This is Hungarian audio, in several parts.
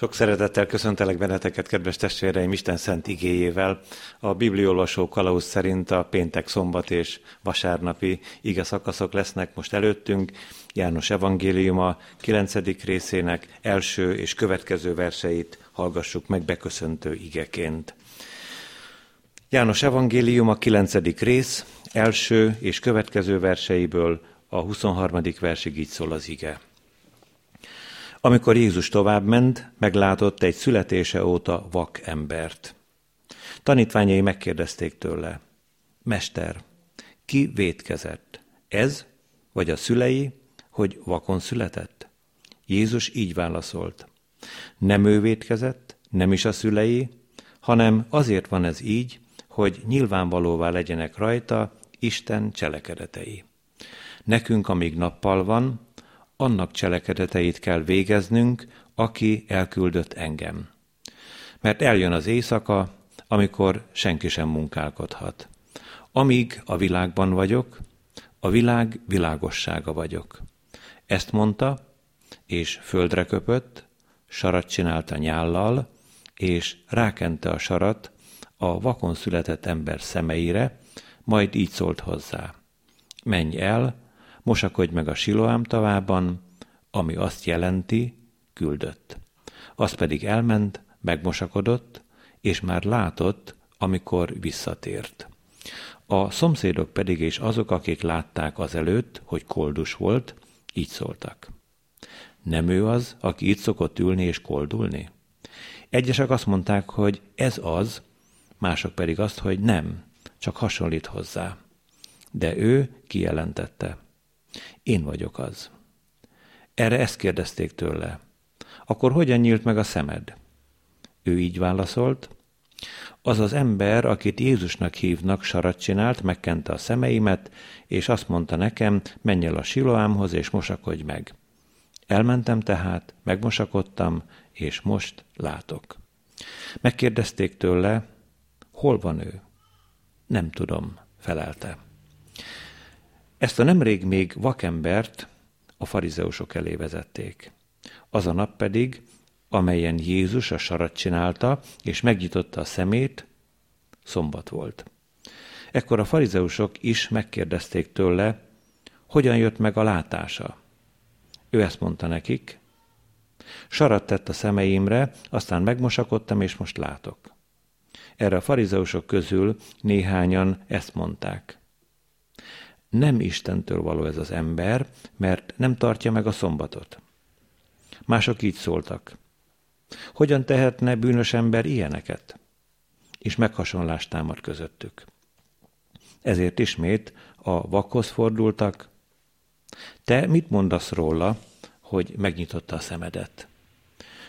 Sok szeretettel köszöntelek benneteket, kedves testvéreim, Isten szent igéjével. A bibliolvasó kalauz szerint a péntek, szombat és vasárnapi ige szakaszok lesznek most előttünk. János evangéliuma 9. részének első és következő verseit hallgassuk meg beköszöntő igeként. János evangéliuma 9. rész, első és következő verseiből a 23. versig így szól az ige. Amikor Jézus tovább ment, meglátott egy születése óta vak embert. Tanítványai megkérdezték tőle, Mester, ki vétkezett? Ez vagy a szülei, hogy vakon született? Jézus így válaszolt. Nem ő vétkezett, nem is a szülei, hanem azért van ez így, hogy nyilvánvalóvá legyenek rajta Isten cselekedetei. Nekünk, amíg nappal van, annak cselekedeteit kell végeznünk, aki elküldött engem. Mert eljön az éjszaka, amikor senki sem munkálkodhat. Amíg a világban vagyok, a világ világossága vagyok. Ezt mondta, és földre köpött, sarat csinálta nyállal, és rákente a sarat a vakon született ember szemeire, majd így szólt hozzá. Menj el, mosakodj meg a Siloám tavában, ami azt jelenti, küldött. Az pedig elment, megmosakodott, és már látott, amikor visszatért. A szomszédok pedig és azok, akik látták azelőtt, hogy koldus volt, így szóltak. Nem ő az, aki itt szokott ülni és koldulni? Egyesek azt mondták, hogy ez az, mások pedig azt, hogy nem, csak hasonlít hozzá. De ő kijelentette. Én vagyok az. Erre ezt kérdezték tőle. Akkor hogyan nyílt meg a szemed? Ő így válaszolt. Az az ember, akit Jézusnak hívnak, sarat csinált, megkente a szemeimet, és azt mondta nekem, menj el a siloámhoz, és mosakodj meg. Elmentem tehát, megmosakodtam, és most látok. Megkérdezték tőle, hol van ő? Nem tudom, felelte. Ezt a nemrég még vakembert a farizeusok elé vezették. Az a nap pedig, amelyen Jézus a sarat csinálta, és megnyitotta a szemét, szombat volt. Ekkor a farizeusok is megkérdezték tőle, hogyan jött meg a látása. Ő ezt mondta nekik, sarat tett a szemeimre, aztán megmosakodtam, és most látok. Erre a farizeusok közül néhányan ezt mondták nem Istentől való ez az ember, mert nem tartja meg a szombatot. Mások így szóltak. Hogyan tehetne bűnös ember ilyeneket? És meghasonlást támad közöttük. Ezért ismét a vakhoz fordultak. Te mit mondasz róla, hogy megnyitotta a szemedet?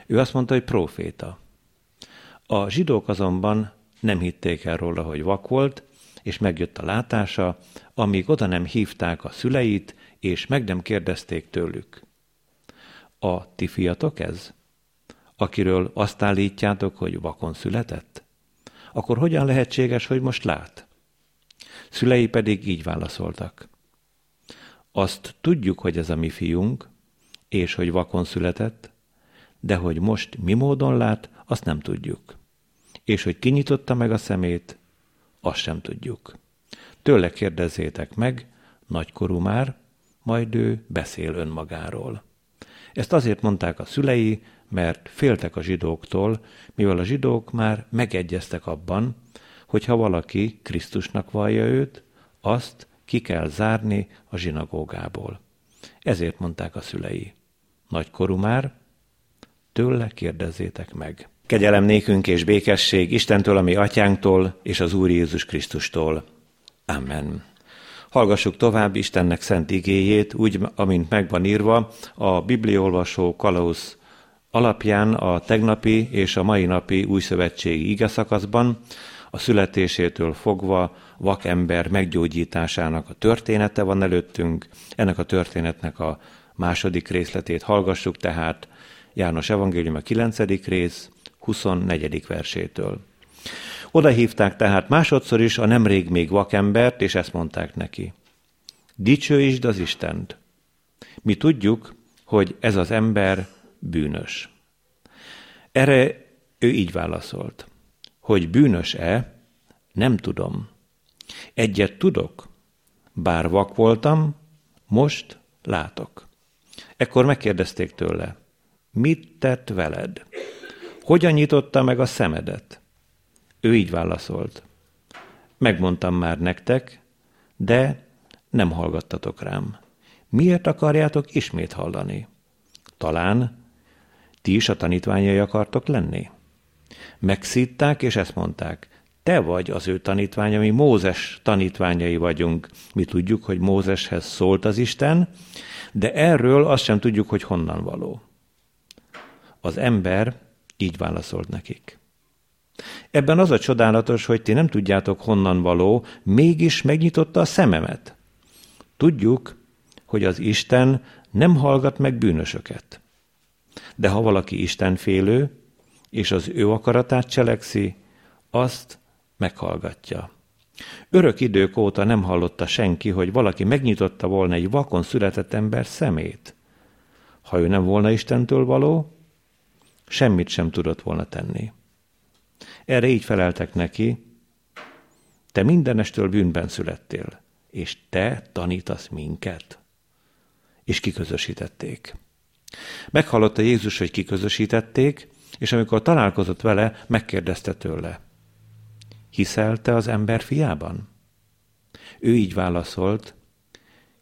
Ő azt mondta, hogy proféta. A zsidók azonban nem hitték el róla, hogy vak volt, és megjött a látása, amíg oda nem hívták a szüleit, és meg nem kérdezték tőlük. A ti fiatok ez? Akiről azt állítjátok, hogy vakon született? Akkor hogyan lehetséges, hogy most lát? Szülei pedig így válaszoltak. Azt tudjuk, hogy ez a mi fiunk, és hogy vakon született, de hogy most mi módon lát, azt nem tudjuk. És hogy kinyitotta meg a szemét, azt sem tudjuk. Tőle kérdezzétek meg, nagykorú már, majd ő beszél önmagáról. Ezt azért mondták a szülei, mert féltek a zsidóktól, mivel a zsidók már megegyeztek abban, hogy ha valaki Krisztusnak vallja őt, azt ki kell zárni a zsinagógából. Ezért mondták a szülei. Nagykorú már, tőle kérdezzétek meg. Kegyelem nékünk és békesség Istentől, ami atyánktól, és az Úr Jézus Krisztustól. Amen. Hallgassuk tovább Istennek szent igéjét, úgy, amint megvan írva a bibliolvasó Kalausz alapján a tegnapi és a mai napi új szövetségi ige szakaszban, a születésétől fogva vakember meggyógyításának a története van előttünk. Ennek a történetnek a második részletét hallgassuk, tehát János Evangélium a 9. rész, 24. versétől. Oda hívták tehát másodszor is a nemrég még vakembert, és ezt mondták neki. Dicsőítsd az Istent. Mi tudjuk, hogy ez az ember bűnös. Erre ő így válaszolt, hogy bűnös-e, nem tudom. Egyet tudok, bár vak voltam, most látok. Ekkor megkérdezték tőle, mit tett veled? Hogyan nyitotta meg a szemedet? Ő így válaszolt, megmondtam már nektek, de nem hallgattatok rám. Miért akarjátok ismét hallani? Talán ti is a tanítványai akartok lenni? Megszítták, és ezt mondták. Te vagy az ő tanítványa, mi Mózes tanítványai vagyunk. Mi tudjuk, hogy Mózeshez szólt az Isten, de erről azt sem tudjuk, hogy honnan való. Az ember így válaszolt nekik. Ebben az a csodálatos, hogy ti nem tudjátok honnan való, mégis megnyitotta a szememet. Tudjuk, hogy az Isten nem hallgat meg bűnösöket. De ha valaki Isten félő, és az ő akaratát cselekszi, azt meghallgatja. Örök idők óta nem hallotta senki, hogy valaki megnyitotta volna egy vakon született ember szemét. Ha ő nem volna Istentől való, semmit sem tudott volna tenni. Erre így feleltek neki, te mindenestől bűnben születtél, és te tanítasz minket. És kiközösítették. Meghallotta Jézus, hogy kiközösítették, és amikor találkozott vele, megkérdezte tőle, hiszel te az ember fiában? Ő így válaszolt,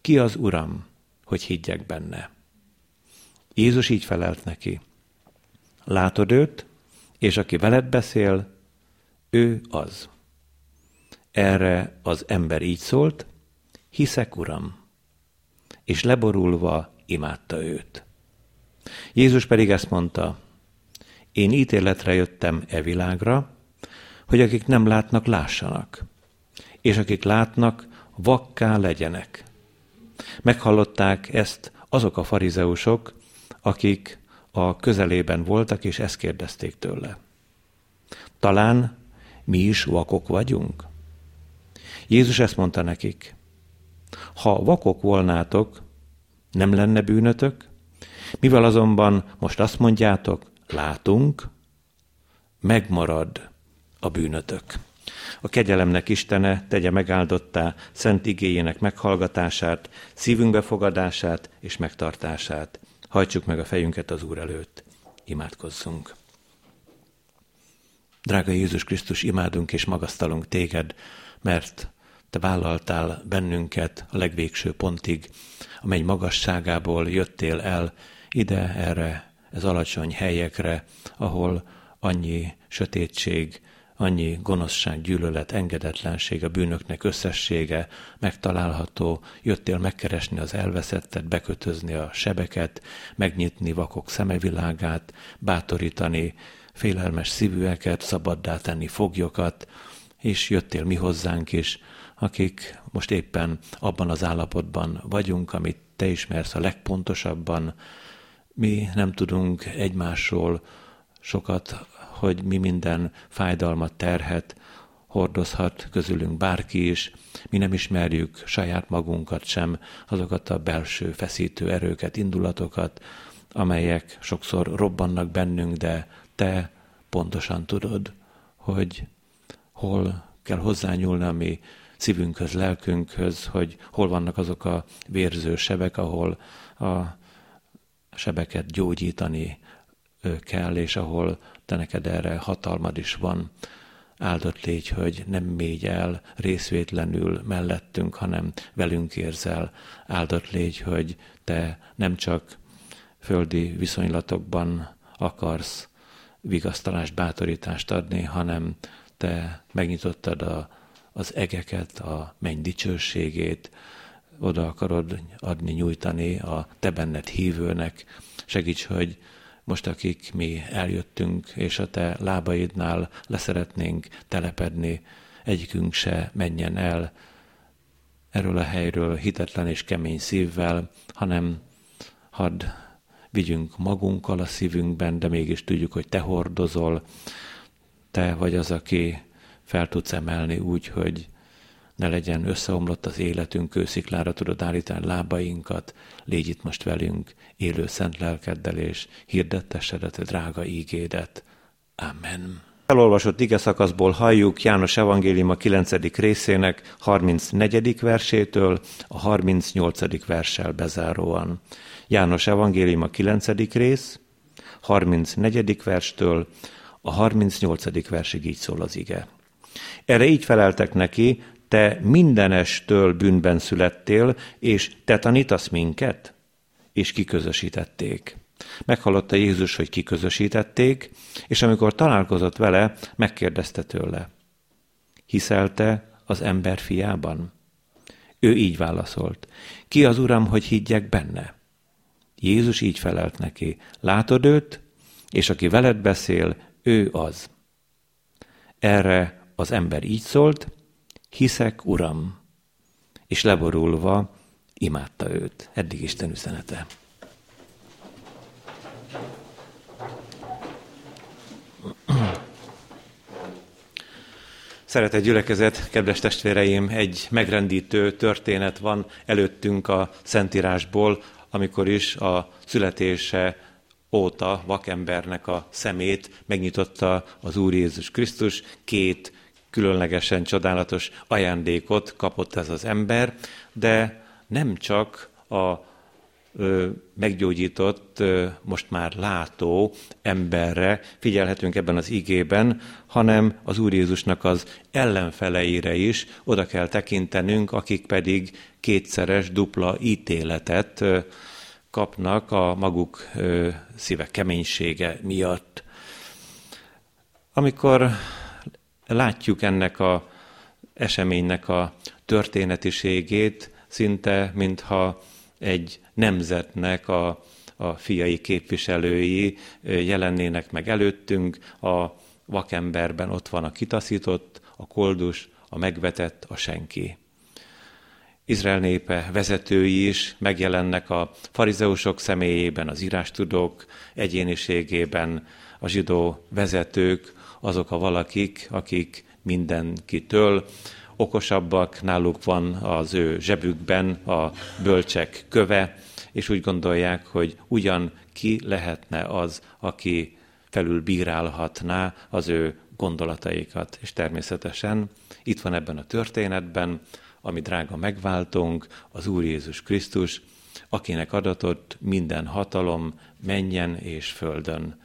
ki az Uram, hogy higgyek benne? Jézus így felelt neki, látod őt, és aki veled beszél, ő az. Erre az ember így szólt, hiszek, Uram, és leborulva imádta őt. Jézus pedig ezt mondta, én ítéletre jöttem e világra, hogy akik nem látnak, lássanak, és akik látnak, vakká legyenek. Meghallották ezt azok a farizeusok, akik a közelében voltak, és ezt kérdezték tőle. Talán mi is vakok vagyunk? Jézus ezt mondta nekik. Ha vakok volnátok, nem lenne bűnötök? Mivel azonban most azt mondjátok, látunk, megmarad a bűnötök. A kegyelemnek Istene tegye megáldottá szent igényének meghallgatását, szívünk befogadását és megtartását. Hajtsuk meg a fejünket az Úr előtt. Imádkozzunk. Drága Jézus Krisztus, imádunk és magasztalunk téged, mert te vállaltál bennünket a legvégső pontig, amely magasságából jöttél el ide, erre, ez alacsony helyekre, ahol annyi sötétség, annyi gonoszság, gyűlölet, engedetlenség, a bűnöknek összessége megtalálható, jöttél megkeresni az elveszettet, bekötözni a sebeket, megnyitni vakok szemevilágát, bátorítani félelmes szívűeket, szabaddá tenni foglyokat, és jöttél mi hozzánk is, akik most éppen abban az állapotban vagyunk, amit te ismersz a legpontosabban. Mi nem tudunk egymásról sokat hogy mi minden fájdalmat, terhet hordozhat közülünk bárki is, mi nem ismerjük saját magunkat sem, azokat a belső feszítő erőket, indulatokat, amelyek sokszor robbannak bennünk, de te pontosan tudod, hogy hol kell hozzányúlni a mi szívünkhöz, lelkünkhöz, hogy hol vannak azok a vérző sebek, ahol a sebeket gyógyítani kell, és ahol te neked erre hatalmad is van. Áldott légy, hogy nem mégy el részvétlenül mellettünk, hanem velünk érzel. Áldott légy, hogy te nem csak földi viszonylatokban akarsz vigasztalást, bátorítást adni, hanem te megnyitottad a, az egeket, a menny dicsőségét, oda akarod adni, nyújtani a te benned hívőnek. Segíts, hogy most akik mi eljöttünk, és a te lábaidnál leszeretnénk telepedni, egyikünk se menjen el erről a helyről hitetlen és kemény szívvel, hanem hadd vigyünk magunkkal a szívünkben, de mégis tudjuk, hogy te hordozol, te vagy az, aki fel tudsz emelni úgy, hogy ne legyen összeomlott az életünk, kősziklára tudod állítani lábainkat, légy itt most velünk, élő szent lelkeddel, és hirdettesed a drága ígédet. Amen. Elolvasott ige szakaszból halljuk János Evangélium a 9. részének 34. versétől a 38. verssel bezáróan. János Evangélium a 9. rész, 34. verstől a 38. versig így szól az ige. Erre így feleltek neki, te mindenestől bűnben születtél, és te tanítasz minket? És kiközösítették. Meghallotta Jézus, hogy kiközösítették, és amikor találkozott vele, megkérdezte tőle. Hiszelte az ember fiában? Ő így válaszolt. Ki az Uram, hogy higgyek benne? Jézus így felelt neki. Látod őt, és aki veled beszél, ő az. Erre az ember így szólt, hiszek, Uram, és leborulva imádta őt. Eddig Isten üzenete. Szeretett gyülekezet, kedves testvéreim, egy megrendítő történet van előttünk a Szentírásból, amikor is a születése óta vakembernek a szemét megnyitotta az Úr Jézus Krisztus, két különlegesen csodálatos ajándékot kapott ez az ember, de nem csak a meggyógyított, most már látó emberre figyelhetünk ebben az igében, hanem az Úr Jézusnak az ellenfeleire is oda kell tekintenünk, akik pedig kétszeres, dupla ítéletet kapnak a maguk szíve keménysége miatt. Amikor látjuk ennek a eseménynek a történetiségét, szinte mintha egy nemzetnek a, a fiai képviselői jelennének meg előttünk, a vakemberben ott van a kitaszított, a koldus, a megvetett, a senki. Izrael népe vezetői is megjelennek a farizeusok személyében, az írástudók egyéniségében, a zsidó vezetők, azok a valakik, akik mindenkitől okosabbak, náluk van az ő zsebükben a bölcsek köve, és úgy gondolják, hogy ugyan ki lehetne az, aki felül bírálhatná az ő gondolataikat. És természetesen itt van ebben a történetben, ami drága megváltunk, az Úr Jézus Krisztus, akinek adatott minden hatalom menjen és földön.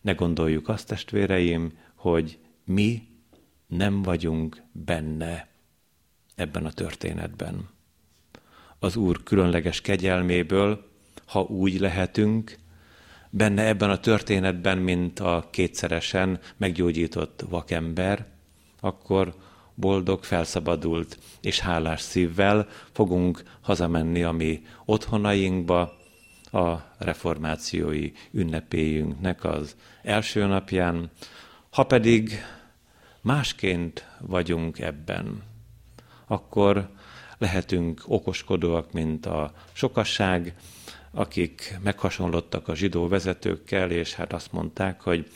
Ne gondoljuk azt, testvéreim, hogy mi nem vagyunk benne ebben a történetben. Az Úr különleges kegyelméből, ha úgy lehetünk, benne ebben a történetben, mint a kétszeresen meggyógyított vakember, akkor boldog, felszabadult és hálás szívvel fogunk hazamenni a mi otthonainkba, a reformációi ünnepélyünknek az első napján, ha pedig másként vagyunk ebben, akkor lehetünk okoskodóak, mint a sokasság, akik meghasonlottak a zsidó vezetőkkel, és hát azt mondták, hogy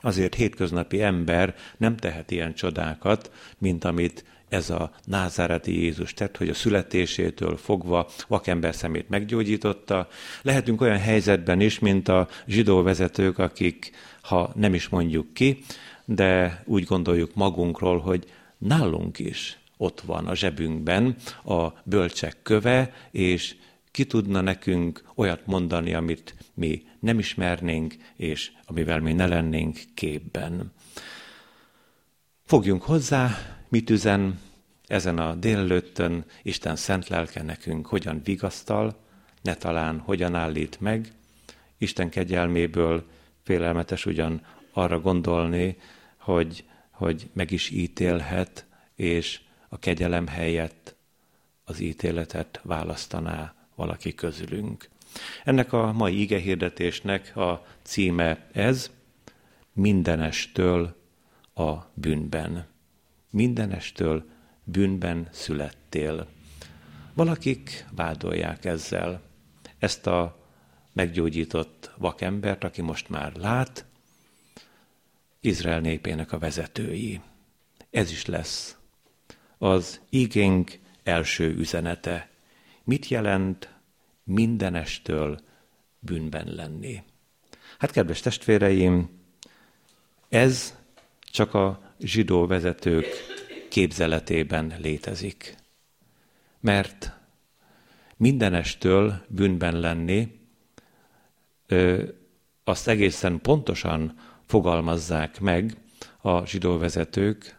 azért hétköznapi ember nem tehet ilyen csodákat, mint amit ez a názáreti Jézus tett, hogy a születésétől fogva vakember szemét meggyógyította. Lehetünk olyan helyzetben is, mint a zsidó vezetők, akik, ha nem is mondjuk ki, de úgy gondoljuk magunkról, hogy nálunk is ott van a zsebünkben a bölcsek köve, és ki tudna nekünk olyat mondani, amit mi nem ismernénk, és amivel mi ne lennénk képben. Fogjunk hozzá, mit üzen ezen a délelőttön Isten szent lelke nekünk, hogyan vigasztal, ne talán hogyan állít meg, Isten kegyelméből félelmetes ugyan arra gondolni, hogy, hogy meg is ítélhet, és a kegyelem helyett az ítéletet választaná valaki közülünk. Ennek a mai igehirdetésnek a címe ez, mindenestől a bűnben. Mindenestől bűnben születtél. Valakik vádolják ezzel ezt a meggyógyított vakembert, aki most már lát, Izrael népének a vezetői. Ez is lesz az igénk első üzenete. Mit jelent mindenestől bűnben lenni? Hát kedves testvéreim, ez csak a zsidó vezetők képzeletében létezik. Mert mindenestől bűnben lenni, azt egészen pontosan fogalmazzák meg a zsidó vezetők,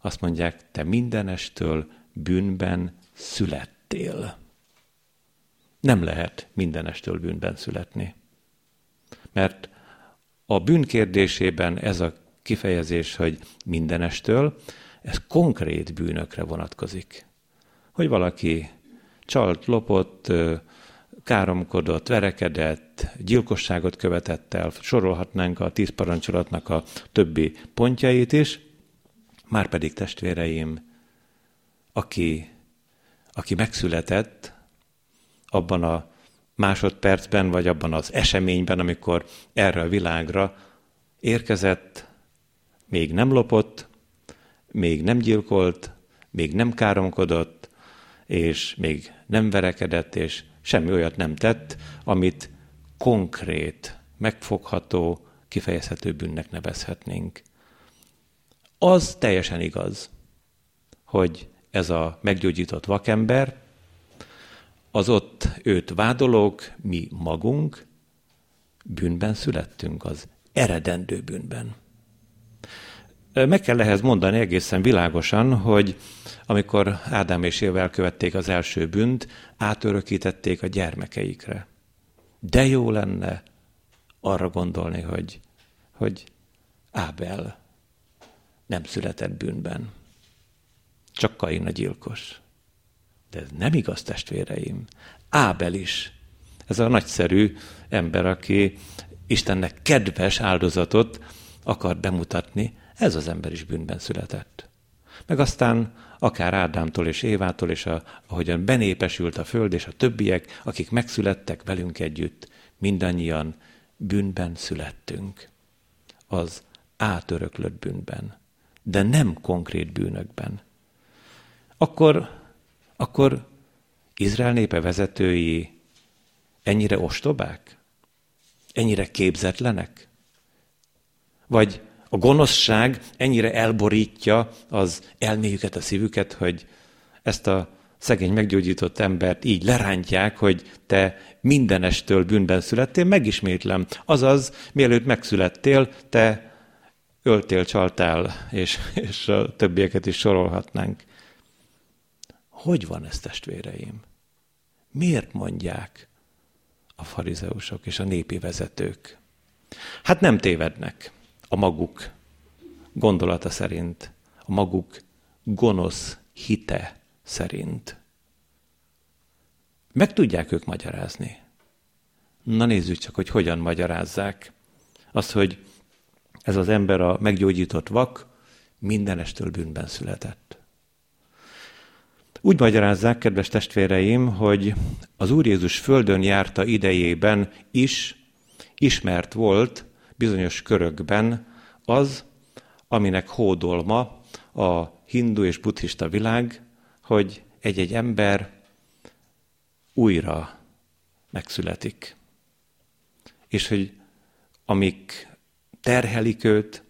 azt mondják, te mindenestől bűnben születtél. Nem lehet mindenestől bűnben születni. Mert a bűn kérdésében ez a kifejezés, hogy mindenestől, ez konkrét bűnökre vonatkozik. Hogy valaki csalt, lopott, káromkodott, verekedett, gyilkosságot követett el, sorolhatnánk a tíz parancsolatnak a többi pontjait is, Márpedig testvéreim, aki, aki megszületett abban a másodpercben, vagy abban az eseményben, amikor erre a világra érkezett, még nem lopott, még nem gyilkolt, még nem káromkodott, és még nem verekedett, és semmi olyat nem tett, amit konkrét, megfogható, kifejezhető bűnnek nevezhetnénk. Az teljesen igaz, hogy ez a meggyógyított vakember, az ott őt vádolók, mi magunk bűnben születtünk, az eredendő bűnben. Meg kell ehhez mondani egészen világosan, hogy amikor Ádám és Éva elkövették az első bűnt, átörökítették a gyermekeikre. De jó lenne arra gondolni, hogy, hogy Ábel nem született bűnben. Csak Kain a gyilkos. De ez nem igaz, testvéreim. Ábel is. Ez a nagyszerű ember, aki Istennek kedves áldozatot akar bemutatni, ez az ember is bűnben született. Meg aztán akár Ádámtól és Évától, és a, ahogyan benépesült a föld, és a többiek, akik megszülettek velünk együtt, mindannyian bűnben születtünk. Az átöröklött bűnben de nem konkrét bűnökben. Akkor, akkor Izrael népe vezetői ennyire ostobák? Ennyire képzetlenek? Vagy a gonoszság ennyire elborítja az elméjüket, a szívüket, hogy ezt a szegény meggyógyított embert így lerántják, hogy te mindenestől bűnben születtél, megismétlem. Azaz, mielőtt megszülettél, te öltél, csaltál, és, és a többieket is sorolhatnánk. Hogy van ez, testvéreim? Miért mondják a farizeusok és a népi vezetők? Hát nem tévednek a maguk gondolata szerint, a maguk gonosz hite szerint. Meg tudják ők magyarázni. Na nézzük csak, hogy hogyan magyarázzák. Azt, hogy ez az ember a meggyógyított vak, mindenestől bűnben született. Úgy magyarázzák, kedves testvéreim, hogy az Úr Jézus földön járta idejében is ismert volt bizonyos körökben az, aminek hódolma a hindu és buddhista világ, hogy egy-egy ember újra megszületik. És hogy amik terhelik őt,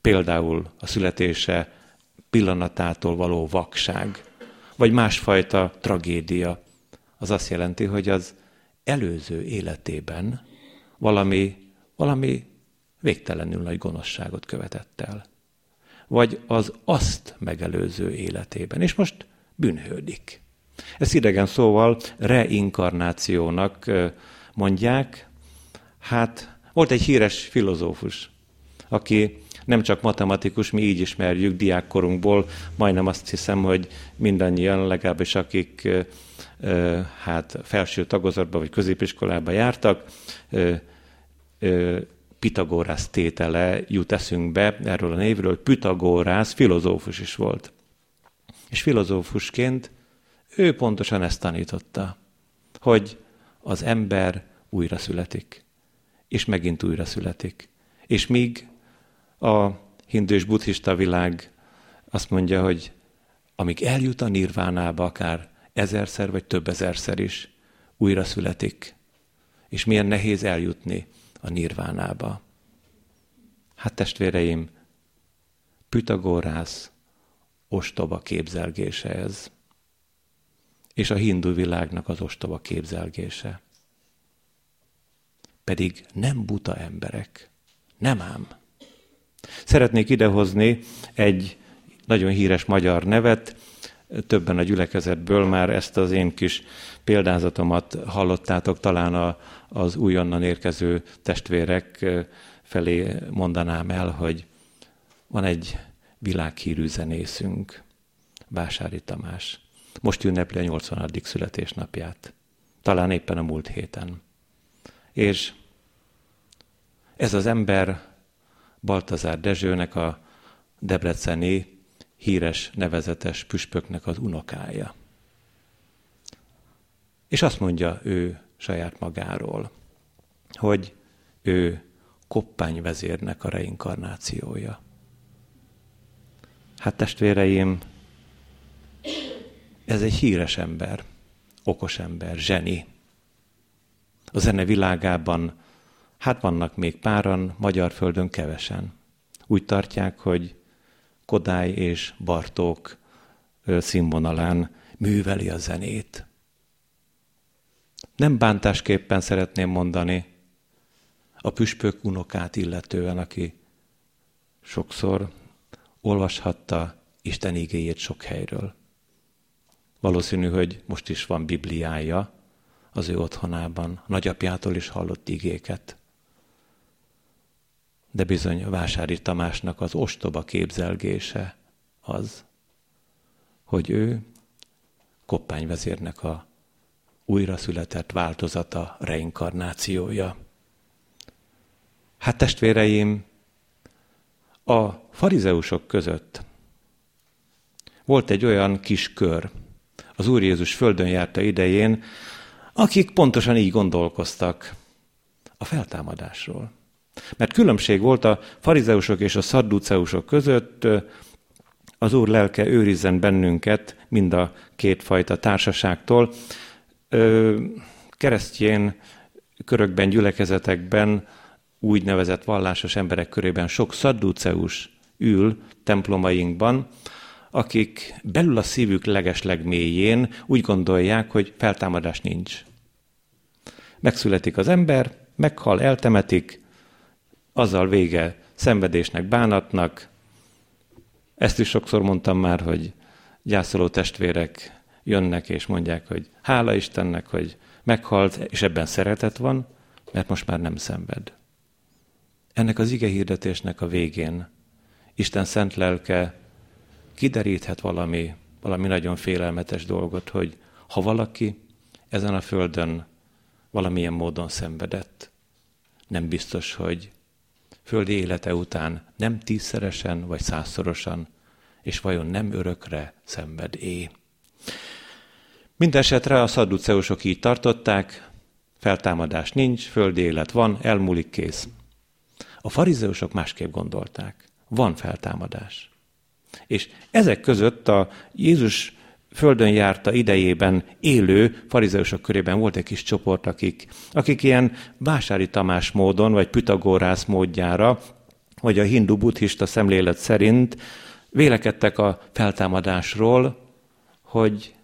például a születése pillanatától való vakság, vagy másfajta tragédia. Az azt jelenti, hogy az előző életében valami, valami végtelenül nagy gonoszságot követett el. Vagy az azt megelőző életében. És most bűnhődik. Ezt idegen szóval reinkarnációnak mondják. Hát volt egy híres filozófus, aki nem csak matematikus, mi így ismerjük diákkorunkból, majdnem azt hiszem, hogy mindannyian, legalábbis akik hát felső tagozatba vagy középiskolába jártak, Pitagórász tétele jut eszünkbe erről a névről, Pitagórász filozófus is volt. És filozófusként ő pontosan ezt tanította, hogy az ember újra születik és megint újra születik. És míg a hindu és buddhista világ azt mondja, hogy amíg eljut a nirvánába, akár ezerszer vagy több ezerszer is, újra születik. És milyen nehéz eljutni a nirvánába. Hát testvéreim, Pythagorász ostoba képzelgése ez. És a hindu világnak az ostoba képzelgése. Pedig nem buta emberek. Nem ám. Szeretnék idehozni egy nagyon híres magyar nevet, többen a gyülekezetből már ezt az én kis példázatomat hallottátok, talán a, az újonnan érkező testvérek felé mondanám el, hogy van egy világhírű zenészünk, Vásári Tamás. Most ünnepli a 80. születésnapját. Talán éppen a múlt héten. És ez az ember Baltazár Dezsőnek a debreceni híres, nevezetes püspöknek az unokája. És azt mondja ő saját magáról, hogy ő koppányvezérnek a reinkarnációja. Hát testvéreim, ez egy híres ember, okos ember, zseni. A zene világában, hát vannak még páran, magyar földön kevesen. Úgy tartják, hogy Kodály és Bartók színvonalán műveli a zenét. Nem bántásképpen szeretném mondani a püspök unokát illetően, aki sokszor olvashatta Isten igéjét sok helyről. Valószínű, hogy most is van Bibliája az ő otthonában, nagyapjától is hallott igéket. De bizony Vásári Tamásnak az ostoba képzelgése az, hogy ő koppányvezérnek a újra született változata, reinkarnációja. Hát testvéreim, a farizeusok között volt egy olyan kis kör, az Úr Jézus földön járta idején, akik pontosan így gondolkoztak a feltámadásról. Mert különbség volt a farizeusok és a szadduceusok között, az Úr lelke őrizzen bennünket mind a kétfajta társaságtól. Keresztjén körökben, gyülekezetekben, úgynevezett vallásos emberek körében sok szadduceus ül templomainkban, akik belül a szívük legesleg mélyén úgy gondolják, hogy feltámadás nincs. Megszületik az ember, meghal, eltemetik, azzal vége szenvedésnek, bánatnak. Ezt is sokszor mondtam már, hogy gyászoló testvérek jönnek és mondják, hogy hála Istennek, hogy meghalt, és ebben szeretet van, mert most már nem szenved. Ennek az ige hirdetésnek a végén Isten szent lelke kideríthet valami, valami nagyon félelmetes dolgot, hogy ha valaki ezen a földön valamilyen módon szenvedett, nem biztos, hogy földi élete után nem tízszeresen vagy százszorosan, és vajon nem örökre szenved é. Mindenesetre a szadduceusok így tartották, feltámadás nincs, földi élet van, elmúlik kész. A farizeusok másképp gondolták. Van feltámadás. És ezek között a Jézus földön járta idejében élő farizeusok körében volt egy kis csoport, akik, akik ilyen vásári Tamás módon, vagy Pythagorász módjára, vagy a hindu-buddhista szemlélet szerint vélekedtek a feltámadásról, hogy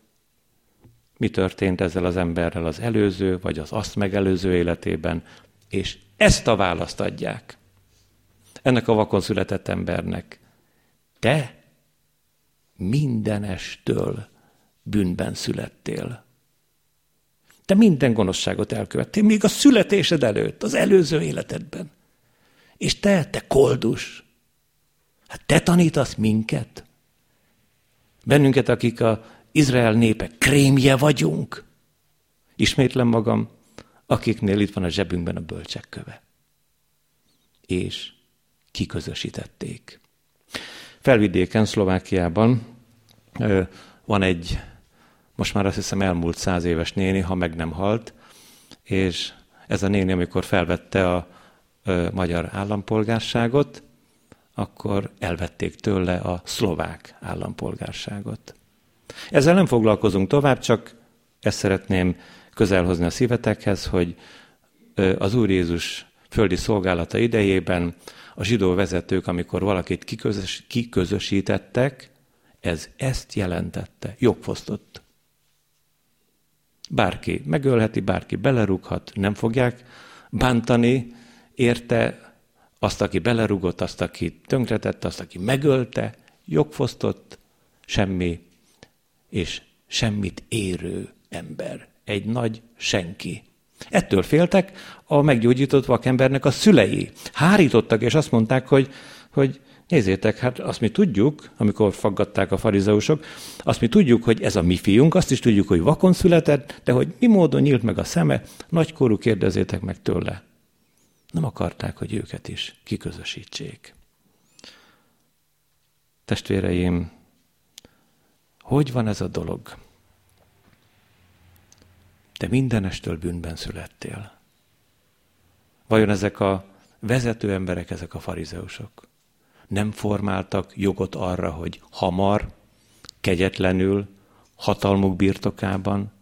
mi történt ezzel az emberrel az előző, vagy az azt megelőző életében, és ezt a választ adják ennek a vakon született embernek. Te mindenestől bűnben születtél. Te minden gonoszságot elkövettél, még a születésed előtt, az előző életedben. És te, te koldus, hát te tanítasz minket? Bennünket, akik a Izrael népe krémje vagyunk. Ismétlem magam, akiknél itt van a zsebünkben a bölcsek köve. És kiközösítették. Felvidéken, Szlovákiában van egy, most már azt hiszem elmúlt száz éves néni, ha meg nem halt, és ez a néni, amikor felvette a magyar állampolgárságot, akkor elvették tőle a szlovák állampolgárságot. Ezzel nem foglalkozunk tovább, csak ezt szeretném közelhozni a szívetekhez, hogy az Úr Jézus földi szolgálata idejében a zsidó vezetők, amikor valakit kiközös, kiközösítettek, ez ezt jelentette, jogfosztott. Bárki megölheti, bárki belerúghat, nem fogják bántani érte azt, aki belerúgott, azt, aki tönkretette, azt, aki megölte, jogfosztott, semmi, és semmit érő ember. Egy nagy senki. Ettől féltek a meggyógyított vakembernek a szülei. Hárítottak, és azt mondták, hogy, hogy nézzétek, hát azt mi tudjuk, amikor faggatták a farizeusok, azt mi tudjuk, hogy ez a mi fiunk, azt is tudjuk, hogy vakon született, de hogy mi módon nyílt meg a szeme, nagykorú kérdezétek meg tőle. Nem akarták, hogy őket is kiközösítsék. Testvéreim, hogy van ez a dolog? Te mindenestől bűnben születtél. Vajon ezek a vezető emberek, ezek a farizeusok nem formáltak jogot arra, hogy hamar, kegyetlenül, hatalmuk birtokában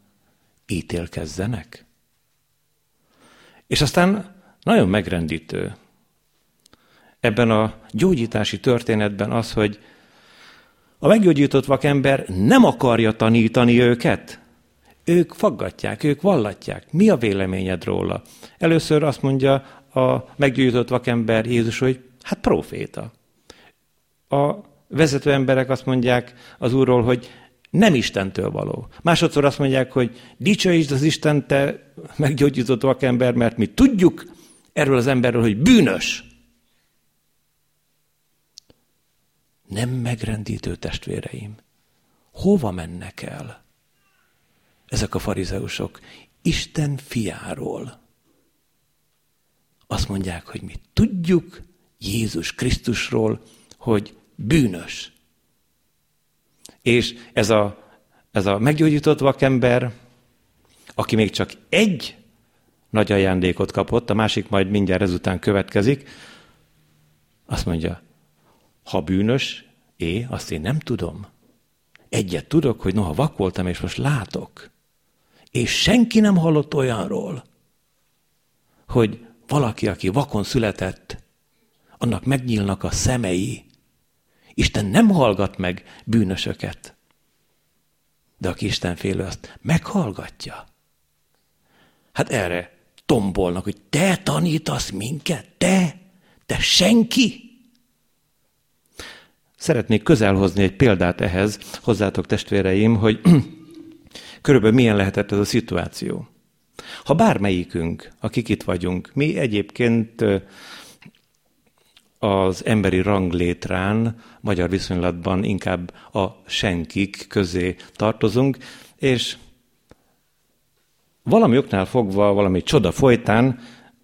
ítélkezzenek? És aztán nagyon megrendítő ebben a gyógyítási történetben az, hogy a meggyógyított vakember nem akarja tanítani őket, ők faggatják, ők vallatják. Mi a véleményed róla? Először azt mondja a meggyújtott vakember Jézus, hogy hát proféta. A vezető emberek azt mondják az Úrról, hogy nem Istentől való. Másodszor azt mondják, hogy dicsőítsd az Isten, te meggyógyított vakember, mert mi tudjuk erről az emberről, hogy bűnös. Nem megrendítő testvéreim. Hova mennek el? ezek a farizeusok Isten fiáról. Azt mondják, hogy mi tudjuk Jézus Krisztusról, hogy bűnös. És ez a, ez a meggyógyított vakember, aki még csak egy nagy ajándékot kapott, a másik majd mindjárt ezután következik, azt mondja, ha bűnös, é, azt én nem tudom. Egyet tudok, hogy noha vak voltam, és most látok. És senki nem hallott olyanról, hogy valaki, aki vakon született, annak megnyílnak a szemei. Isten nem hallgat meg bűnösöket. De aki Isten félő, azt meghallgatja. Hát erre tombolnak, hogy te tanítasz minket, te, te senki. Szeretnék közelhozni egy példát ehhez, hozzátok testvéreim, hogy körülbelül milyen lehetett ez a szituáció. Ha bármelyikünk, akik itt vagyunk, mi egyébként az emberi ranglétrán, magyar viszonylatban inkább a senkik közé tartozunk, és valami oknál fogva, valami csoda folytán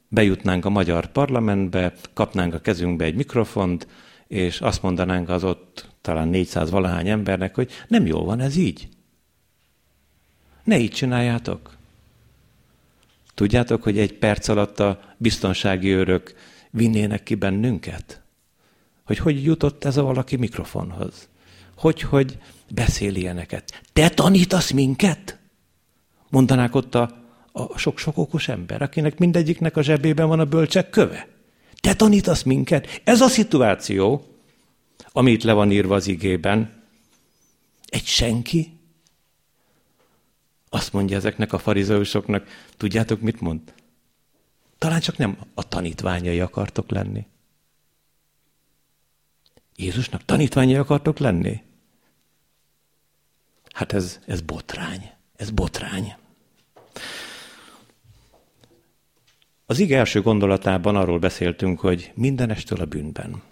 bejutnánk a magyar parlamentbe, kapnánk a kezünkbe egy mikrofont, és azt mondanánk az ott talán 400 valahány embernek, hogy nem jól van ez így. Ne így csináljátok. Tudjátok, hogy egy perc alatt a biztonsági őrök vinnének ki bennünket? Hogy hogy jutott ez a valaki mikrofonhoz? Hogy, hogy beszél ilyeneket? Te tanítasz minket? Mondanák ott a, sok-sok okos ember, akinek mindegyiknek a zsebében van a bölcsek köve. Te tanítasz minket? Ez a szituáció, amit le van írva az igében. Egy senki azt mondja ezeknek a farizeusoknak, tudjátok, mit mond? Talán csak nem a tanítványai akartok lenni. Jézusnak tanítványai akartok lenni? Hát ez, ez botrány. Ez botrány. Az ige első gondolatában arról beszéltünk, hogy mindenestől a bűnben.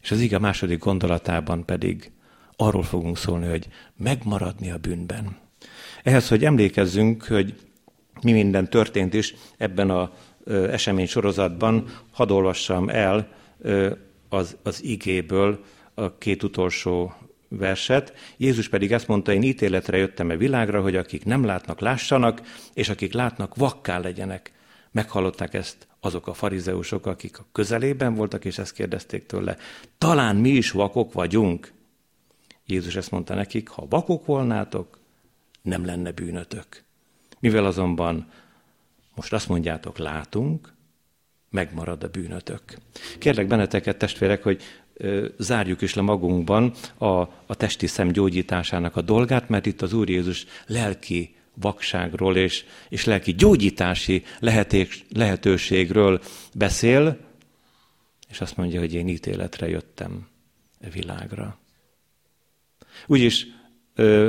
És az ige második gondolatában pedig arról fogunk szólni, hogy megmaradni a bűnben. Ehhez, hogy emlékezzünk, hogy mi minden történt is ebben az esemény sorozatban, hadd olvassam el az, az igéből a két utolsó verset. Jézus pedig ezt mondta, én ítéletre jöttem a világra, hogy akik nem látnak, lássanak, és akik látnak, vakká legyenek. Meghallották ezt azok a farizeusok, akik a közelében voltak, és ezt kérdezték tőle. Talán mi is vakok vagyunk. Jézus ezt mondta nekik, ha vakok volnátok, nem lenne bűnötök. Mivel azonban most azt mondjátok, látunk, megmarad a bűnötök. Kérlek benneteket, testvérek, hogy zárjuk is le magunkban a, a testi szem gyógyításának a dolgát, mert itt az Úr Jézus lelki vakságról és, és lelki gyógyítási leheték, lehetőségről beszél, és azt mondja, hogy én ítéletre jöttem a e világra. Úgyis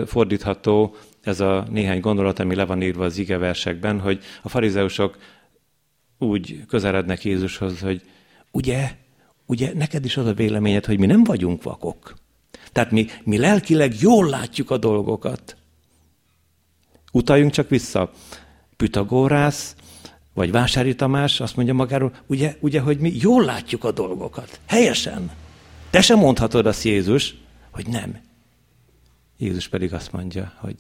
fordítható ez a néhány gondolat, ami le van írva az igeversekben, hogy a farizeusok úgy közelednek Jézushoz, hogy ugye, ugye neked is az a véleményed, hogy mi nem vagyunk vakok. Tehát mi, mi lelkileg jól látjuk a dolgokat. Utaljunk csak vissza. Pythagorász, vagy Vásári Tamás azt mondja magáról, ugye, ugye, hogy mi jól látjuk a dolgokat. Helyesen. Te sem mondhatod azt Jézus, hogy nem. Jézus pedig azt mondja, hogy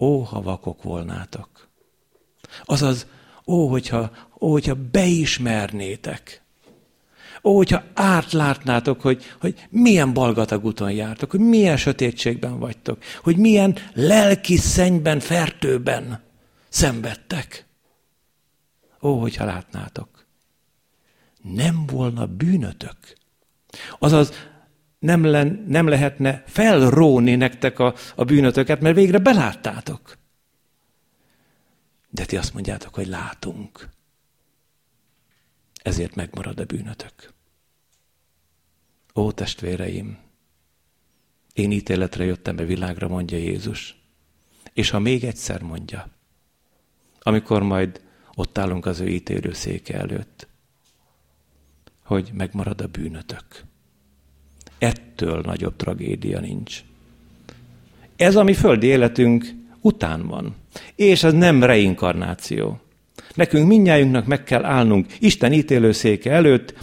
ó, ha vakok volnátok. Azaz, ó, hogyha, ó, hogyha beismernétek. Ó, hogyha átlátnátok, hogy, hogy milyen balgatag úton jártok, hogy milyen sötétségben vagytok, hogy milyen lelki szennyben, fertőben szenvedtek. Ó, hogyha látnátok. Nem volna bűnötök. Azaz nem, len, nem lehetne felróni nektek a, a bűnötöket, mert végre beláttátok. De ti azt mondjátok, hogy látunk. Ezért megmarad a bűnötök. Ó, testvéreim, én ítéletre jöttem be világra, mondja Jézus. És ha még egyszer mondja, amikor majd ott állunk az ő ítélőszéke előtt, hogy megmarad a bűnötök. Ettől nagyobb tragédia nincs. Ez a mi földi életünk után van. És ez nem reinkarnáció. Nekünk mindnyájunknak meg kell állnunk Isten ítélőszéke előtt,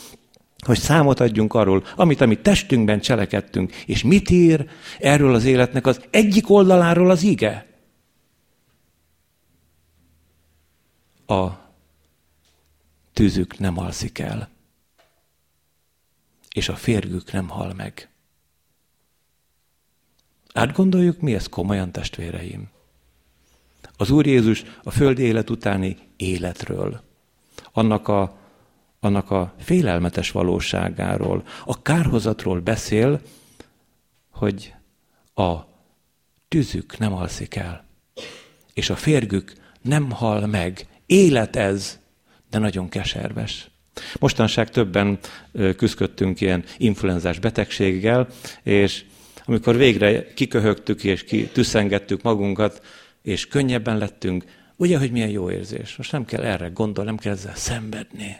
hogy számot adjunk arról, amit a mi testünkben cselekedtünk. És mit ír erről az életnek az egyik oldaláról az ige? A tűzük nem alszik el, és a férgük nem hal meg. Átgondoljuk mi ez komolyan, testvéreim? Az Úr Jézus a földi élet utáni életről, annak a, annak a félelmetes valóságáról, a kárhozatról beszél, hogy a tüzük nem alszik el, és a férgük nem hal meg. Élet ez, de nagyon keserves. Mostanság többen küzdöttünk ilyen influenzás betegséggel, és amikor végre kiköhögtük és kitüsszengettük magunkat, és könnyebben lettünk, ugye, hogy milyen jó érzés. Most nem kell erre gondolni, nem kell ezzel szenvedni.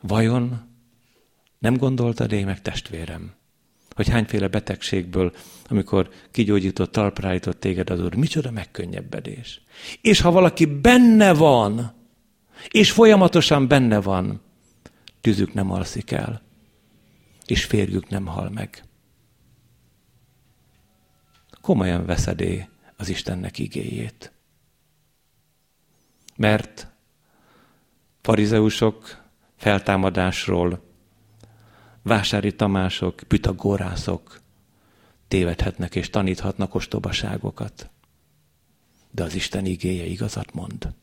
Vajon nem gondoltad én meg testvérem, hogy hányféle betegségből, amikor kigyógyított, talpra téged az Úr, micsoda megkönnyebbedés. És ha valaki benne van, és folyamatosan benne van, tűzük nem alszik el, és férjük nem hal meg komolyan veszedé az Istennek igéjét. Mert farizeusok feltámadásról, vásári tamások, pythagorászok tévedhetnek és taníthatnak ostobaságokat. De az Isten igéje igazat mond.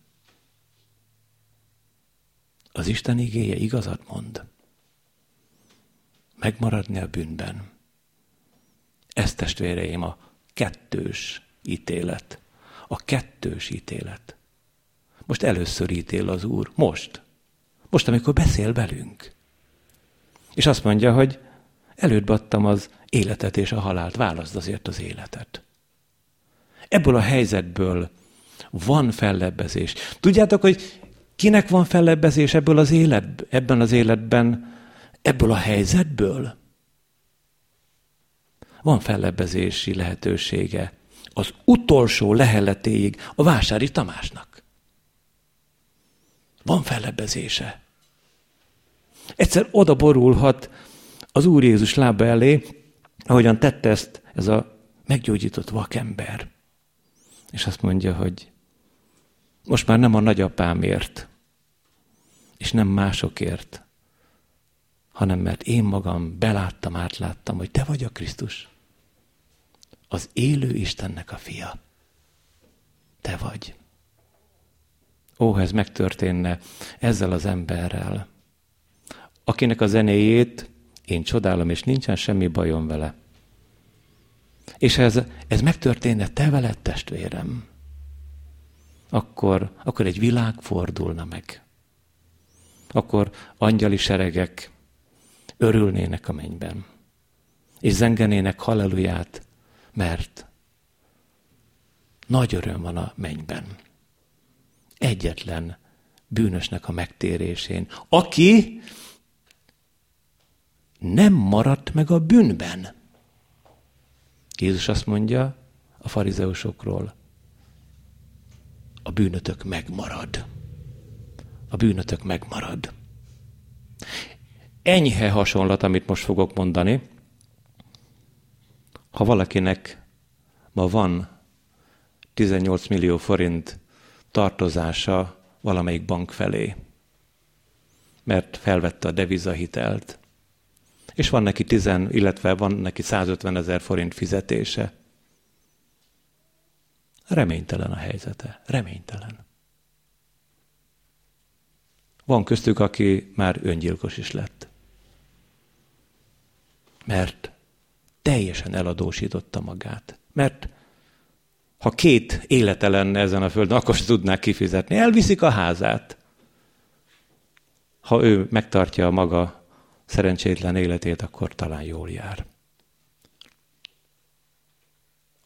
Az Isten igéje igazat mond. Megmaradni a bűnben. Ez testvéreim a kettős ítélet. A kettős ítélet. Most először ítél az Úr. Most. Most, amikor beszél velünk. És azt mondja, hogy előtt adtam az életet és a halált, válaszd azért az életet. Ebből a helyzetből van fellebbezés. Tudjátok, hogy kinek van fellebbezés ebből az élet, ebben az életben, ebből a helyzetből? van fellebbezési lehetősége az utolsó leheletéig a vásári Tamásnak. Van fellebbezése. Egyszer oda borulhat az Úr Jézus lába elé, ahogyan tette ezt ez a meggyógyított vakember. És azt mondja, hogy most már nem a nagyapámért, és nem másokért, hanem mert én magam beláttam, átláttam, hogy te vagy a Krisztus. Az élő Istennek a fia. Te vagy. Ó, ha ez megtörténne ezzel az emberrel, akinek a zenéjét én csodálom, és nincsen semmi bajom vele. És ez, ez megtörténne te veled, testvérem, akkor, akkor egy világ fordulna meg. Akkor angyali seregek örülnének a mennyben. És zengenének halleluját, mert nagy öröm van a mennyben. Egyetlen bűnösnek a megtérésén, aki nem maradt meg a bűnben. Jézus azt mondja a farizeusokról, a bűnötök megmarad. A bűnötök megmarad. Enyhe hasonlat, amit most fogok mondani. Ha valakinek ma van 18 millió forint tartozása valamelyik bank felé, mert felvette a devizahitelt, és van neki 10, illetve van neki 150 ezer forint fizetése. Reménytelen a helyzete. Reménytelen. Van köztük, aki már öngyilkos is lett. Mert teljesen eladósította magát. Mert ha két élete lenne ezen a földön, akkor sem tudnák kifizetni. Elviszik a házát. Ha ő megtartja a maga szerencsétlen életét, akkor talán jól jár.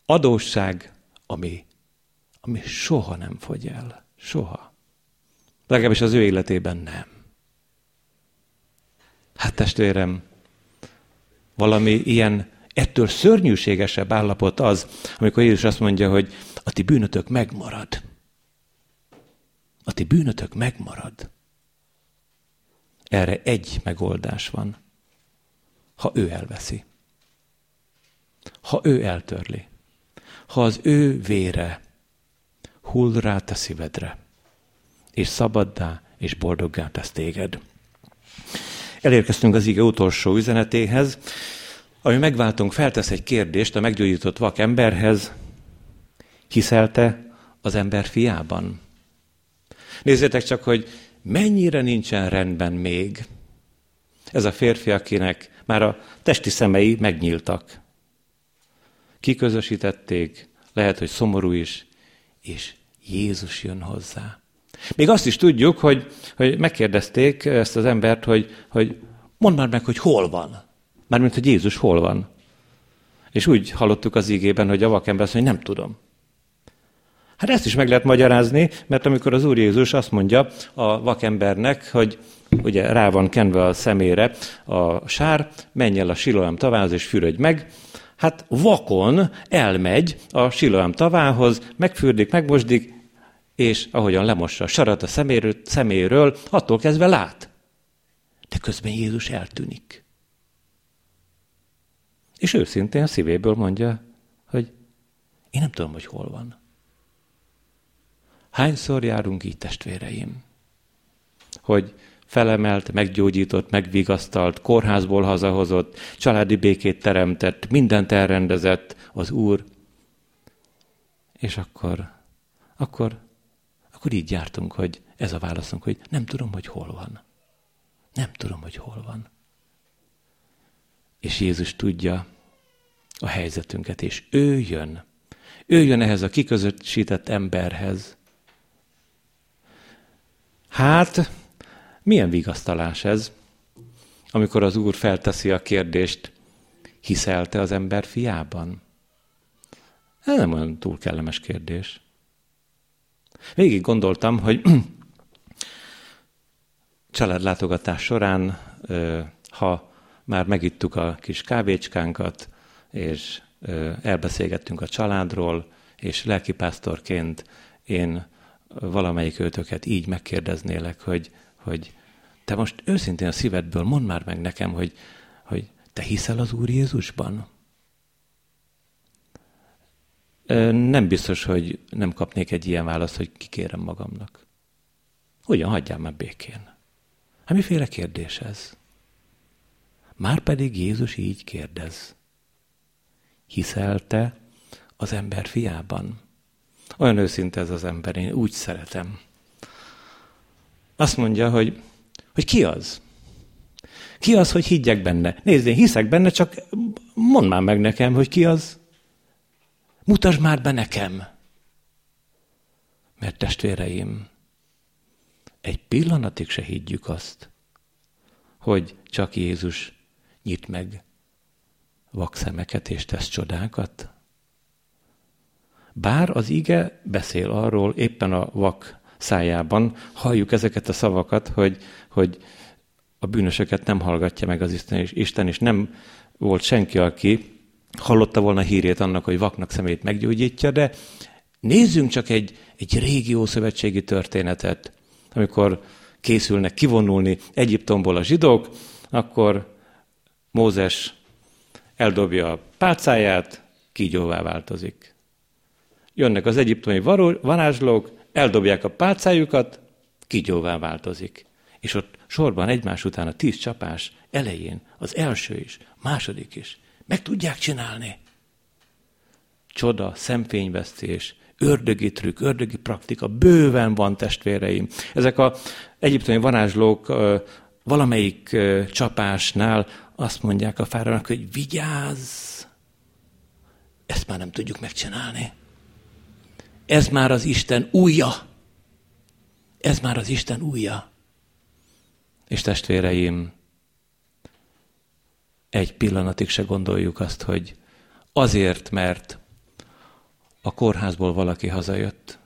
Adósság, ami, ami soha nem fogy el. Soha. Legalábbis az ő életében nem. Hát testvérem, valami ilyen ettől szörnyűségesebb állapot az, amikor Jézus azt mondja, hogy a ti bűnötök megmarad. A ti bűnötök megmarad. Erre egy megoldás van. Ha ő elveszi. Ha ő eltörli. Ha az ő vére hull rá te szívedre, és szabaddá és boldoggá tesz téged. Elérkeztünk az ige utolsó üzenetéhez, ami megváltunk, feltesz egy kérdést a meggyógyított vak emberhez, hiszelte az ember fiában? Nézzétek csak, hogy mennyire nincsen rendben még ez a férfi, akinek már a testi szemei megnyíltak. Kiközösítették, lehet, hogy szomorú is, és Jézus jön hozzá. Még azt is tudjuk, hogy, hogy megkérdezték ezt az embert, hogy, hogy mondd már meg, hogy hol van. Mármint, hogy Jézus hol van. És úgy hallottuk az ígében, hogy a vakember azt mondja, hogy nem tudom. Hát ezt is meg lehet magyarázni, mert amikor az Úr Jézus azt mondja a vakembernek, hogy ugye rá van kenve a szemére a sár, menj el a Siloám tavához és fürödj meg, hát vakon elmegy a Siloám tavához, megfürdik, megmosdik, és ahogyan lemossa a sarat a szeméről, szeméről, attól kezdve lát. De közben Jézus eltűnik. És őszintén a szívéből mondja, hogy én nem tudom, hogy hol van. Hányszor járunk így, testvéreim? Hogy felemelt, meggyógyított, megvigasztalt, kórházból hazahozott, családi békét teremtett, mindent elrendezett az Úr. És akkor, akkor, akkor így jártunk, hogy ez a válaszunk, hogy nem tudom, hogy hol van. Nem tudom, hogy hol van. És Jézus tudja a helyzetünket, és ő jön. Ő jön ehhez a kiközösített emberhez, Hát, milyen vigasztalás ez, amikor az Úr felteszi a kérdést, hiszelte az ember fiában? Ez nem olyan túl kellemes kérdés. Végig gondoltam, hogy családlátogatás során, ha már megittuk a kis kávécskánkat, és elbeszélgettünk a családról, és lelkipásztorként én valamelyik őtöket így megkérdeznélek, hogy, hogy te most őszintén a szívedből mondd már meg nekem, hogy, hogy te hiszel az Úr Jézusban? Nem biztos, hogy nem kapnék egy ilyen választ, hogy kikérem magamnak. Hogyan hagyjál már békén? Hát miféle kérdés ez? Márpedig Jézus így kérdez. Hiszel te az ember fiában? Olyan őszinte ez az ember, én úgy szeretem. Azt mondja, hogy, hogy ki az? Ki az, hogy higgyek benne? Nézd, én hiszek benne, csak mondd már meg nekem, hogy ki az. Mutasd már be nekem. Mert testvéreim, egy pillanatig se higgyük azt, hogy csak Jézus nyit meg vakszemeket és tesz csodákat. Bár az ige beszél arról, éppen a vak szájában. Halljuk ezeket a szavakat, hogy, hogy a bűnösöket nem hallgatja meg az Isten, és Isten is. Nem volt senki, aki hallotta volna hírét annak, hogy vaknak szemét meggyógyítja, de nézzünk csak egy, egy régi ószövetségi történetet, amikor készülnek kivonulni Egyiptomból a zsidók, akkor Mózes eldobja a pálcáját, kígyóvá változik. Jönnek az egyiptomi varázslók, eldobják a pálcájukat, kígyóvá változik. És ott sorban egymás után a tíz csapás elején az első is, második is. Meg tudják csinálni. Csoda, szemfényvesztés, ördögi trükk, ördögi praktika, bőven van testvéreim. Ezek a egyiptomi varázslók valamelyik csapásnál azt mondják a fáranak, hogy vigyázz, ezt már nem tudjuk megcsinálni. Ez már az Isten újja. Ez már az Isten újja. És testvéreim, egy pillanatig se gondoljuk azt, hogy azért, mert a kórházból valaki hazajött,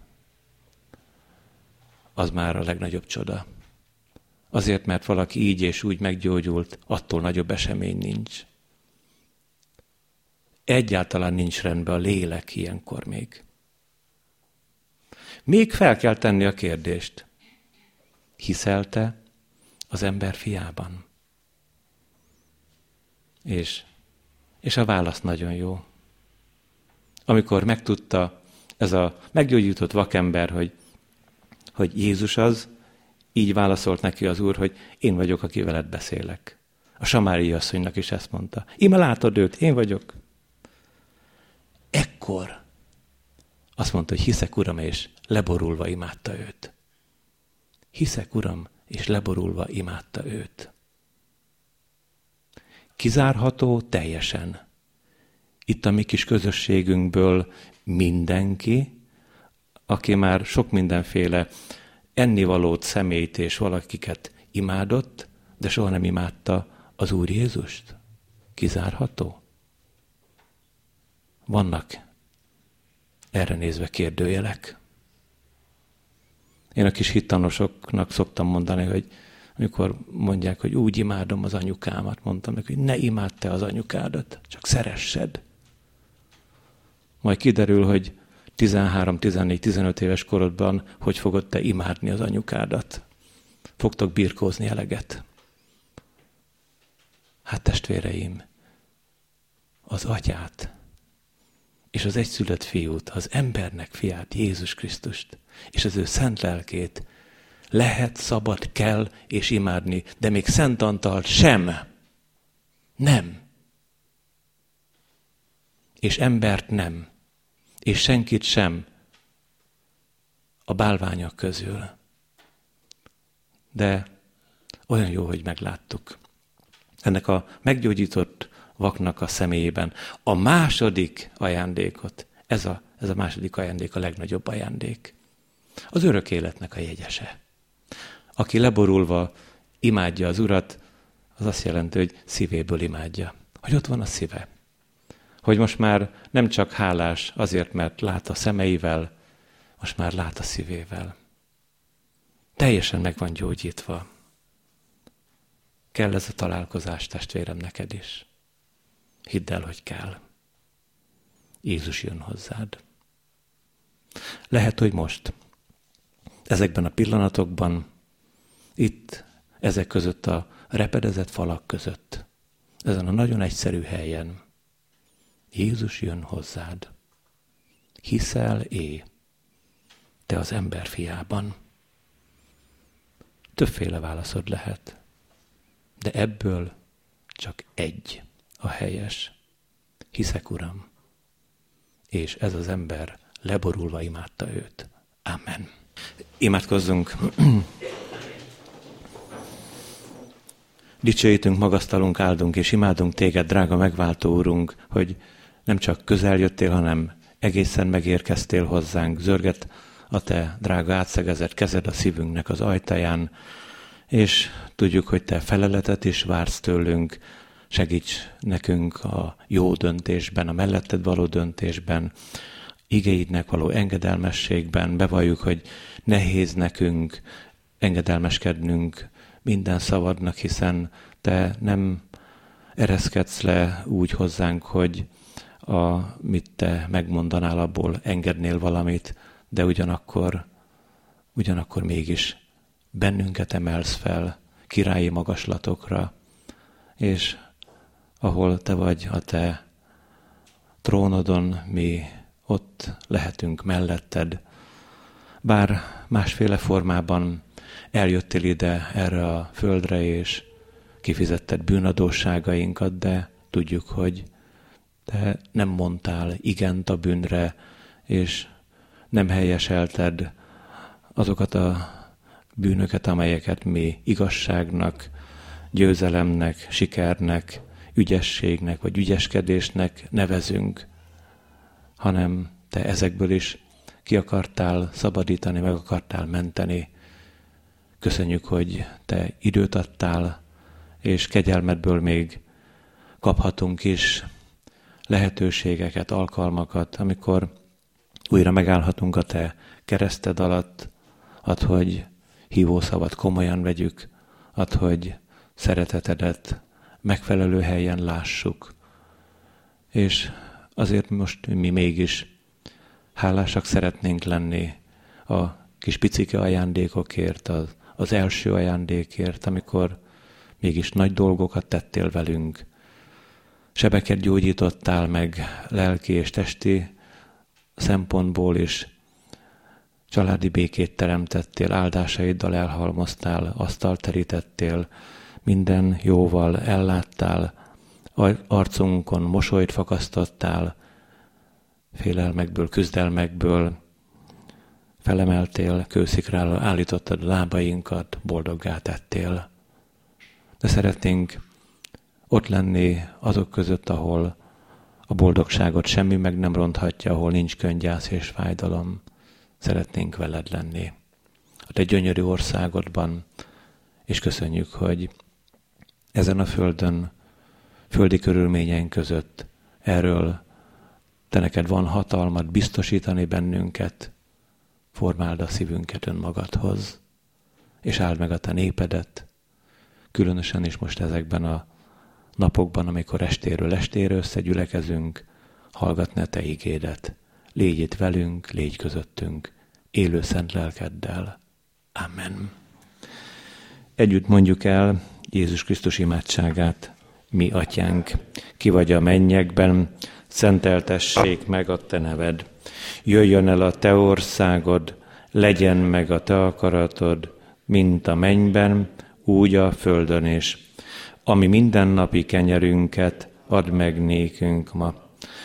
az már a legnagyobb csoda. Azért, mert valaki így és úgy meggyógyult, attól nagyobb esemény nincs. Egyáltalán nincs rendben a lélek ilyenkor még. Még fel kell tenni a kérdést. Hiszelte az ember fiában? És, és a válasz nagyon jó. Amikor megtudta ez a meggyógyított vakember, hogy, hogy Jézus az, így válaszolt neki az úr, hogy én vagyok, aki veled beszélek. A samári asszonynak is ezt mondta. Íme látod őt, én vagyok. Ekkor azt mondta, hogy hiszek, Uram, és leborulva imádta őt. Hiszek, Uram, és leborulva imádta őt. Kizárható teljesen. Itt a mi kis közösségünkből mindenki, aki már sok mindenféle ennivalót, szemét és valakiket imádott, de soha nem imádta az Úr Jézust? Kizárható? Vannak erre nézve kérdőjelek. Én a kis hittanosoknak szoktam mondani, hogy amikor mondják, hogy úgy imádom az anyukámat, mondtam neki, hogy ne imád te az anyukádat, csak szeressed. Majd kiderül, hogy 13, 14, 15 éves korodban hogy fogod te imádni az anyukádat. Fogtok birkózni eleget. Hát testvéreim, az atyát és az egyszülött fiút, az embernek fiát, Jézus Krisztust, és az ő szent lelkét lehet, szabad, kell és imádni, de még Szent Antalt sem. Nem. És embert nem és senkit sem a bálványok közül. De olyan jó, hogy megláttuk. Ennek a meggyógyított vaknak a személyében a második ajándékot, ez a, ez a második ajándék a legnagyobb ajándék. Az örök életnek a jegyese. Aki leborulva imádja az Urat, az azt jelenti, hogy szívéből imádja. Hogy ott van a szíve hogy most már nem csak hálás azért, mert lát a szemeivel, most már lát a szívével. Teljesen meg van gyógyítva. Kell ez a találkozás, testvérem, neked is. Hidd el, hogy kell. Jézus jön hozzád. Lehet, hogy most, ezekben a pillanatokban, itt, ezek között a repedezett falak között, ezen a nagyon egyszerű helyen, Jézus jön hozzád. Hiszel é, te az ember fiában. Többféle válaszod lehet, de ebből csak egy a helyes. Hiszek, Uram. És ez az ember leborulva imádta őt. Amen. Imádkozzunk. Dicsőítünk, magasztalunk, áldunk és imádunk téged, drága megváltó úrunk, hogy nem csak közel jöttél, hanem egészen megérkeztél hozzánk, zörget a te drága átszegezett kezed a szívünknek az ajtaján, és tudjuk, hogy te feleletet is vársz tőlünk, segíts nekünk a jó döntésben, a melletted való döntésben, igéidnek való engedelmességben, bevalljuk, hogy nehéz nekünk engedelmeskednünk minden szavadnak, hiszen te nem ereszkedsz le úgy hozzánk, hogy a, mit te megmondanál, abból engednél valamit, de ugyanakkor, ugyanakkor mégis bennünket emelsz fel királyi magaslatokra, és ahol te vagy a te trónodon, mi ott lehetünk melletted, bár másféle formában eljöttél ide erre a földre, és kifizetted bűnadóságainkat, de tudjuk, hogy te nem mondtál igent a bűnre, és nem helyeselted azokat a bűnöket, amelyeket mi igazságnak, győzelemnek, sikernek, ügyességnek vagy ügyeskedésnek nevezünk, hanem te ezekből is ki akartál szabadítani, meg akartál menteni. Köszönjük, hogy te időt adtál, és kegyelmedből még kaphatunk is lehetőségeket, alkalmakat, amikor újra megállhatunk a te kereszted alatt, ad, hogy hívószavat komolyan vegyük, ad, hogy szeretetedet megfelelő helyen lássuk. És azért most mi mégis hálásak szeretnénk lenni a kis picike ajándékokért, az, az első ajándékért, amikor mégis nagy dolgokat tettél velünk. Sebeket gyógyítottál meg lelki és testi szempontból is, családi békét teremtettél, áldásaiddal elhalmoztál, asztalt terítettél, minden jóval elláttál, arcunkon mosolyt fakasztottál, félelmekből, küzdelmekből, felemeltél, kőszikrára állítottad lábainkat, boldoggá tettél. De szeretnénk ott lenni azok között, ahol a boldogságot semmi meg nem ronthatja, ahol nincs könygyász és fájdalom. Szeretnénk veled lenni. A te gyönyörű országodban, és köszönjük, hogy ezen a földön, földi körülményeink között erről te neked van hatalmad biztosítani bennünket, formáld a szívünket önmagadhoz, és áld meg a te népedet, különösen is most ezekben a napokban, amikor estéről estére összegyülekezünk, hallgatni a te igédet. Légy itt velünk, légy közöttünk, élő szent lelkeddel. Amen. Együtt mondjuk el Jézus Krisztus imádságát, mi atyánk, ki vagy a mennyekben, szenteltessék meg a te neved. Jöjjön el a te országod, legyen meg a te akaratod, mint a mennyben, úgy a földön is. Ami mindennapi kenyerünket add meg nékünk ma,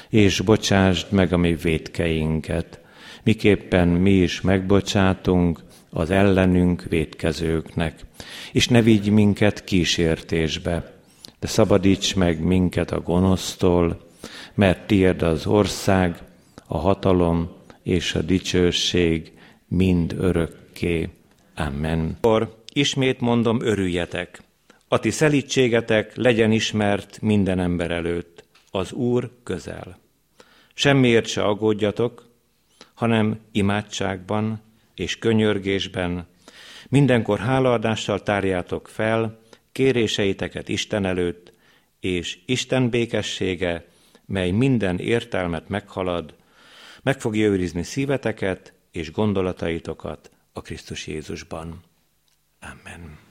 és bocsásd meg a mi védkeinket, miképpen mi is megbocsátunk az ellenünk védkezőknek. És ne vigy minket kísértésbe, de szabadíts meg minket a gonosztól, mert tiéd az ország, a hatalom és a dicsőség mind örökké. Amen. Akkor ismét mondom, örüljetek. A ti szelítségetek legyen ismert minden ember előtt. Az Úr közel. Semmiért se aggódjatok, hanem imádságban és könyörgésben mindenkor hálaadással tárjátok fel kéréseiteket Isten előtt, és Isten békessége, mely minden értelmet meghalad, meg fogja őrizni szíveteket és gondolataitokat a Krisztus Jézusban. Amen.